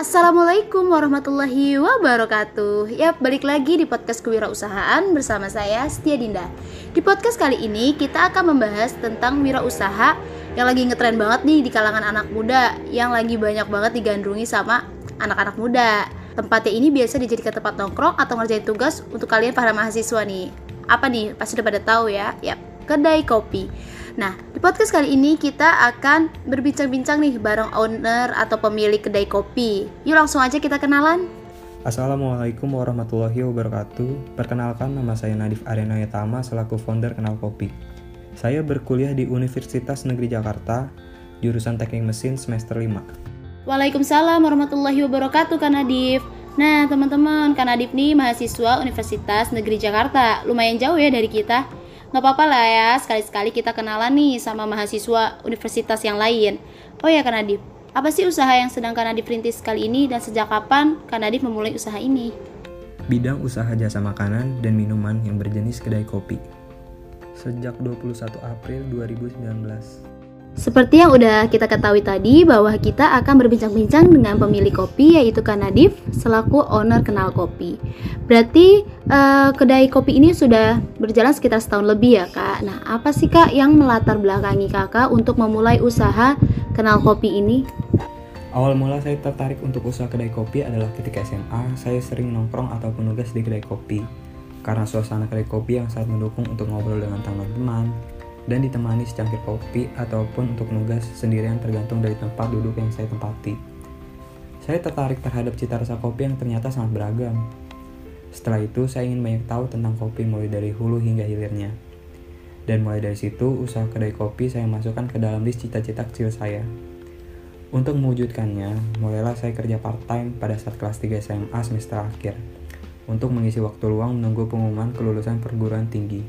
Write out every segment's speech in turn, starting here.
Assalamualaikum warahmatullahi wabarakatuh. Ya balik lagi di podcast kewirausahaan bersama saya Setia Dinda. Di podcast kali ini kita akan membahas tentang wirausaha yang lagi ngetren banget nih di kalangan anak muda Yang lagi banyak banget digandrungi sama anak-anak muda. Tempatnya ini biasa dijadikan tempat nongkrong atau ngerjain tugas untuk kalian para mahasiswa nih. Apa nih? Pasti udah pada tahu ya. Yap, kedai kopi Nah, di podcast kali ini kita akan berbincang-bincang nih bareng owner atau pemilik kedai kopi. Yuk langsung aja kita kenalan. Assalamualaikum warahmatullahi wabarakatuh. Perkenalkan nama saya Nadif Arena Yatama selaku founder Kenal Kopi. Saya berkuliah di Universitas Negeri Jakarta, jurusan Teknik Mesin semester 5. Waalaikumsalam warahmatullahi wabarakatuh Kak Nadif. Nah teman-teman, Kak Nadif nih mahasiswa Universitas Negeri Jakarta. Lumayan jauh ya dari kita nggak apa-apa lah ya sekali-sekali kita kenalan nih sama mahasiswa universitas yang lain. Oh ya Kak Nadif. Apa sih usaha yang sedang Kak Nadif rintis kali ini dan sejak kapan Kak Nadif memulai usaha ini? Bidang usaha jasa makanan dan minuman yang berjenis kedai kopi. Sejak 21 April 2019 seperti yang udah kita ketahui tadi bahwa kita akan berbincang-bincang dengan pemilik kopi yaitu Kak Nadif selaku owner Kenal Kopi. Berarti uh, kedai kopi ini sudah berjalan sekitar setahun lebih ya Kak. Nah apa sih Kak yang melatar belakangi Kakak untuk memulai usaha Kenal Kopi ini? Awal mula saya tertarik untuk usaha kedai kopi adalah ketika SMA saya sering nongkrong ataupun nugas di kedai kopi. Karena suasana kedai kopi yang sangat mendukung untuk ngobrol dengan teman-teman, dan ditemani secangkir kopi ataupun untuk nugas sendirian tergantung dari tempat duduk yang saya tempati. Saya tertarik terhadap cita rasa kopi yang ternyata sangat beragam. Setelah itu, saya ingin banyak tahu tentang kopi mulai dari hulu hingga hilirnya. Dan mulai dari situ, usaha kedai kopi saya masukkan ke dalam list cita-cita kecil saya. Untuk mewujudkannya, mulailah saya kerja part-time pada saat kelas 3 SMA semester akhir untuk mengisi waktu luang menunggu pengumuman kelulusan perguruan tinggi.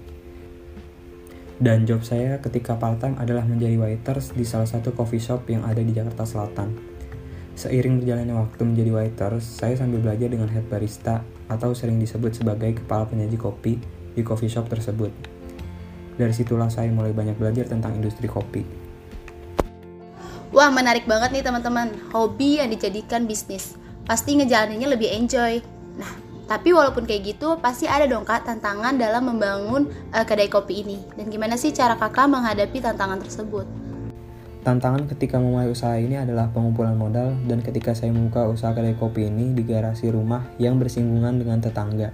Dan job saya ketika part-time adalah menjadi waiters di salah satu coffee shop yang ada di Jakarta Selatan. Seiring berjalannya waktu menjadi waiters, saya sambil belajar dengan head barista atau sering disebut sebagai kepala penyaji kopi di coffee shop tersebut. Dari situlah saya mulai banyak belajar tentang industri kopi. Wah menarik banget nih teman-teman, hobi yang dijadikan bisnis. Pasti ngejalaninnya lebih enjoy. Nah, tapi walaupun kayak gitu, pasti ada dong kak tantangan dalam membangun uh, kedai kopi ini. Dan gimana sih cara kakak menghadapi tantangan tersebut? Tantangan ketika memulai usaha ini adalah pengumpulan modal dan ketika saya membuka usaha kedai kopi ini di garasi rumah yang bersinggungan dengan tetangga.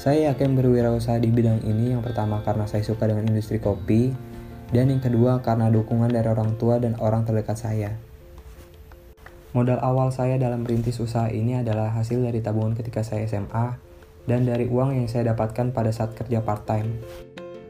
Saya yakin berwirausaha di bidang ini yang pertama karena saya suka dengan industri kopi, dan yang kedua karena dukungan dari orang tua dan orang terdekat saya. Modal awal saya dalam merintis usaha ini adalah hasil dari tabungan ketika saya SMA dan dari uang yang saya dapatkan pada saat kerja part-time.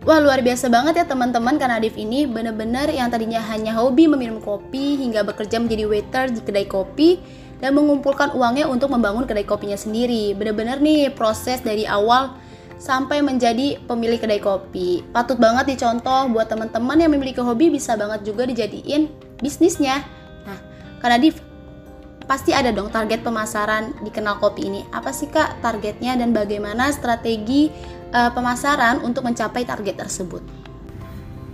Wah luar biasa banget ya teman-teman karena Adif ini benar-benar yang tadinya hanya hobi meminum kopi hingga bekerja menjadi waiter di kedai kopi dan mengumpulkan uangnya untuk membangun kedai kopinya sendiri. Benar-benar nih proses dari awal sampai menjadi pemilik kedai kopi. Patut banget dicontoh buat teman-teman yang memiliki hobi bisa banget juga dijadiin bisnisnya. Nah, karena Adif pasti ada dong target pemasaran di Kenal Kopi ini. Apa sih Kak targetnya dan bagaimana strategi uh, pemasaran untuk mencapai target tersebut?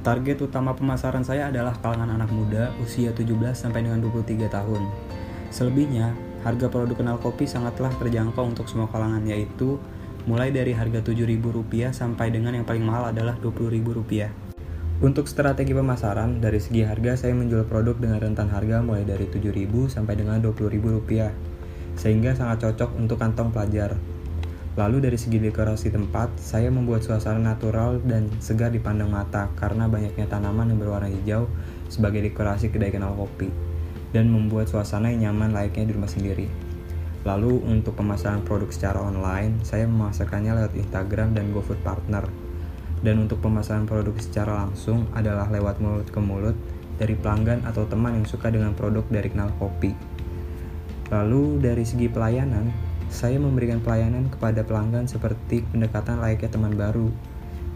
Target utama pemasaran saya adalah kalangan anak muda usia 17 sampai dengan 23 tahun. Selebihnya, harga produk Kenal Kopi sangatlah terjangkau untuk semua kalangan yaitu mulai dari harga Rp7.000 sampai dengan yang paling mahal adalah Rp20.000. Untuk strategi pemasaran, dari segi harga saya menjual produk dengan rentan harga mulai dari 7.000 sampai dengan 20.000 rupiah, sehingga sangat cocok untuk kantong pelajar. Lalu dari segi dekorasi tempat, saya membuat suasana natural dan segar dipandang mata karena banyaknya tanaman yang berwarna hijau sebagai dekorasi kedai kenal kopi, dan membuat suasana yang nyaman layaknya di rumah sendiri. Lalu untuk pemasaran produk secara online, saya memasarkannya lewat Instagram dan GoFood Partner dan untuk pemasaran produk secara langsung adalah lewat mulut ke mulut dari pelanggan atau teman yang suka dengan produk dari Kenal Kopi. Lalu dari segi pelayanan, saya memberikan pelayanan kepada pelanggan seperti pendekatan layaknya teman baru.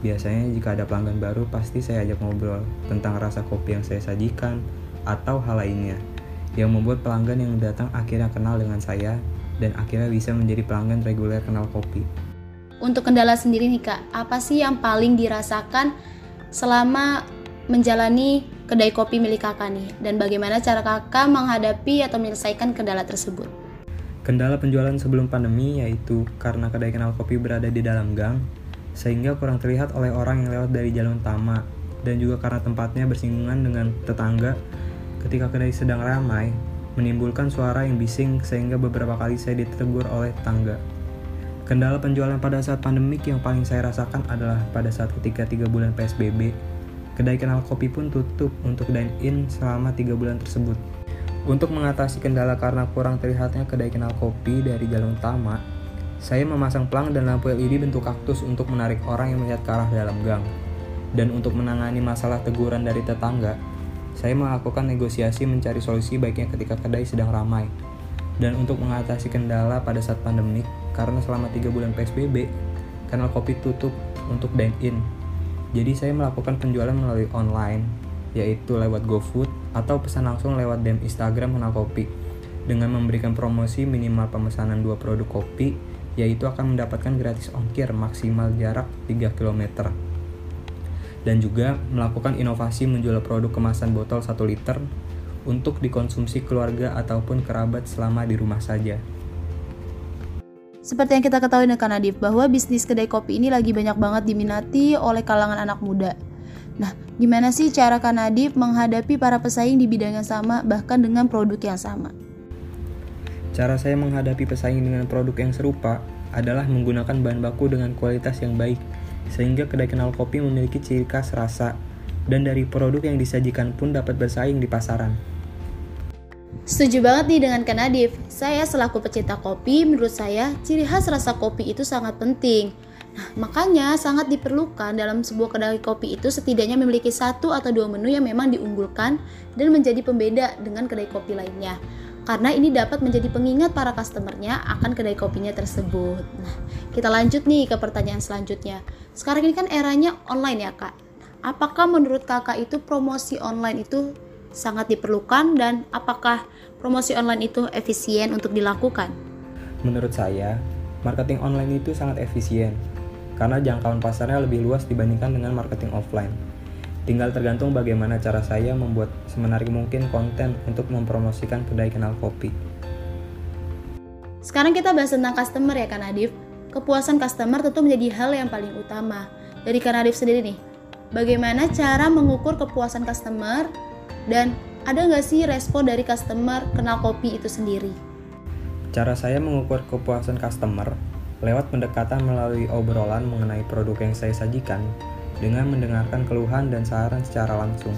Biasanya jika ada pelanggan baru pasti saya ajak ngobrol tentang rasa kopi yang saya sajikan atau hal lainnya yang membuat pelanggan yang datang akhirnya kenal dengan saya dan akhirnya bisa menjadi pelanggan reguler kenal kopi. Untuk kendala sendiri nih Kak, apa sih yang paling dirasakan selama menjalani kedai kopi milik Kakak nih? Dan bagaimana cara Kakak menghadapi atau menyelesaikan kendala tersebut? Kendala penjualan sebelum pandemi yaitu karena kedai kenal kopi berada di dalam gang, sehingga kurang terlihat oleh orang yang lewat dari jalan utama, dan juga karena tempatnya bersinggungan dengan tetangga ketika kedai sedang ramai, menimbulkan suara yang bising sehingga beberapa kali saya ditegur oleh tetangga. Kendala penjualan pada saat pandemik yang paling saya rasakan adalah pada saat ketika 3 bulan PSBB, kedai kenal kopi pun tutup untuk dine-in selama 3 bulan tersebut. Untuk mengatasi kendala karena kurang terlihatnya kedai kenal kopi dari jalan utama, saya memasang pelang dan lampu LED bentuk kaktus untuk menarik orang yang melihat ke arah dalam gang. Dan untuk menangani masalah teguran dari tetangga, saya melakukan negosiasi mencari solusi baiknya ketika kedai sedang ramai. Dan untuk mengatasi kendala pada saat pandemik, karena selama 3 bulan PSBB, kanal kopi tutup untuk dine-in. Jadi saya melakukan penjualan melalui online, yaitu lewat GoFood atau pesan langsung lewat DM Instagram Kenal Kopi dengan memberikan promosi minimal pemesanan dua produk kopi yaitu akan mendapatkan gratis ongkir maksimal jarak 3 km dan juga melakukan inovasi menjual produk kemasan botol 1 liter untuk dikonsumsi keluarga ataupun kerabat selama di rumah saja. Seperti yang kita ketahui dengan Nadif bahwa bisnis kedai kopi ini lagi banyak banget diminati oleh kalangan anak muda. Nah, gimana sih cara Kak Nadif menghadapi para pesaing di bidang yang sama bahkan dengan produk yang sama? Cara saya menghadapi pesaing dengan produk yang serupa adalah menggunakan bahan baku dengan kualitas yang baik, sehingga kedai kenal kopi memiliki ciri khas rasa, dan dari produk yang disajikan pun dapat bersaing di pasaran. Setuju banget nih dengan Kak Nadif. Saya selaku pecinta kopi, menurut saya ciri khas rasa kopi itu sangat penting. Nah, makanya sangat diperlukan dalam sebuah kedai kopi itu setidaknya memiliki satu atau dua menu yang memang diunggulkan dan menjadi pembeda dengan kedai kopi lainnya. Karena ini dapat menjadi pengingat para customernya akan kedai kopinya tersebut. Nah, kita lanjut nih ke pertanyaan selanjutnya. Sekarang ini kan eranya online ya kak. Apakah menurut kakak itu promosi online itu sangat diperlukan dan apakah promosi online itu efisien untuk dilakukan? Menurut saya, marketing online itu sangat efisien karena jangkauan pasarnya lebih luas dibandingkan dengan marketing offline. Tinggal tergantung bagaimana cara saya membuat semenarik mungkin konten untuk mempromosikan kedai kenal kopi. Sekarang kita bahas tentang customer ya Kak Nadif. Kepuasan customer tentu menjadi hal yang paling utama. Dari Kak Nadif sendiri nih, bagaimana cara mengukur kepuasan customer dan ada nggak sih respon dari customer kenal kopi itu sendiri? Cara saya mengukur kepuasan customer lewat pendekatan melalui obrolan mengenai produk yang saya sajikan dengan mendengarkan keluhan dan saran secara langsung.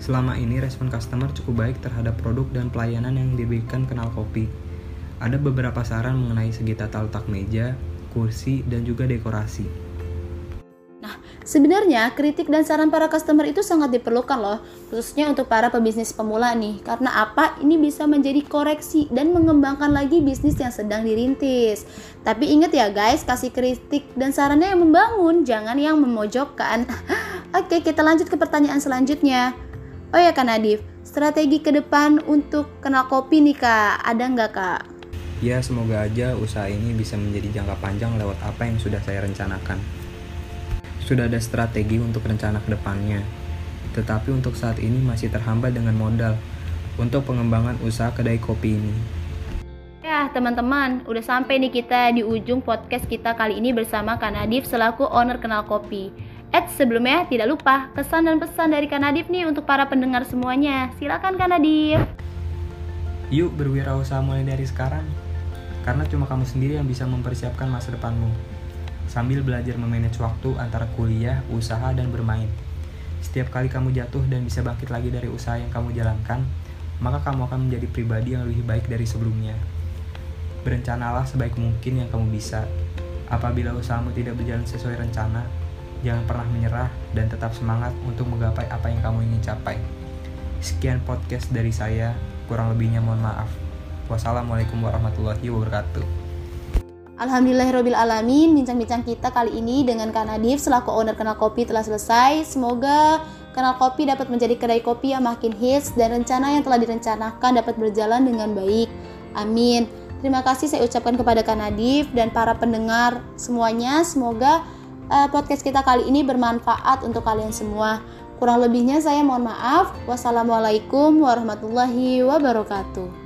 Selama ini respon customer cukup baik terhadap produk dan pelayanan yang diberikan kenal kopi. Ada beberapa saran mengenai segi tata letak meja, kursi, dan juga dekorasi. Sebenarnya kritik dan saran para customer itu sangat diperlukan loh, khususnya untuk para pebisnis pemula nih. Karena apa? Ini bisa menjadi koreksi dan mengembangkan lagi bisnis yang sedang dirintis. Tapi ingat ya guys, kasih kritik dan sarannya yang membangun, jangan yang memojokkan. Oke, kita lanjut ke pertanyaan selanjutnya. Oh ya Kak Nadif, strategi ke depan untuk kenal kopi nih Kak, ada nggak Kak? Ya, semoga aja usaha ini bisa menjadi jangka panjang lewat apa yang sudah saya rencanakan sudah ada strategi untuk rencana ke depannya, tetapi untuk saat ini masih terhambat dengan modal untuk pengembangan usaha kedai kopi ini. Ya teman-teman, udah sampai nih kita di ujung podcast kita kali ini bersama Kanadif selaku owner Kenal Kopi. Eh sebelumnya tidak lupa kesan dan pesan dari Kanadif nih untuk para pendengar semuanya. Silakan Kanadif. Yuk berwirausaha mulai dari sekarang, karena cuma kamu sendiri yang bisa mempersiapkan masa depanmu sambil belajar memanage waktu antara kuliah, usaha, dan bermain. Setiap kali kamu jatuh dan bisa bangkit lagi dari usaha yang kamu jalankan, maka kamu akan menjadi pribadi yang lebih baik dari sebelumnya. Berencanalah sebaik mungkin yang kamu bisa. Apabila usahamu tidak berjalan sesuai rencana, jangan pernah menyerah dan tetap semangat untuk menggapai apa yang kamu ingin capai. Sekian podcast dari saya, kurang lebihnya mohon maaf. Wassalamualaikum warahmatullahi wabarakatuh. Alhamdulillahirrohmanirrohim Bincang-bincang kita kali ini dengan Kak Nadif selaku owner Kenal Kopi telah selesai. Semoga Kenal Kopi dapat menjadi kedai kopi yang makin hits Dan rencana yang telah direncanakan dapat berjalan dengan baik. Amin. Terima kasih saya ucapkan kepada Kak Nadif dan para pendengar semuanya. Semoga uh, podcast kita kali ini bermanfaat untuk kalian semua. Kurang lebihnya saya mohon maaf. Wassalamualaikum warahmatullahi wabarakatuh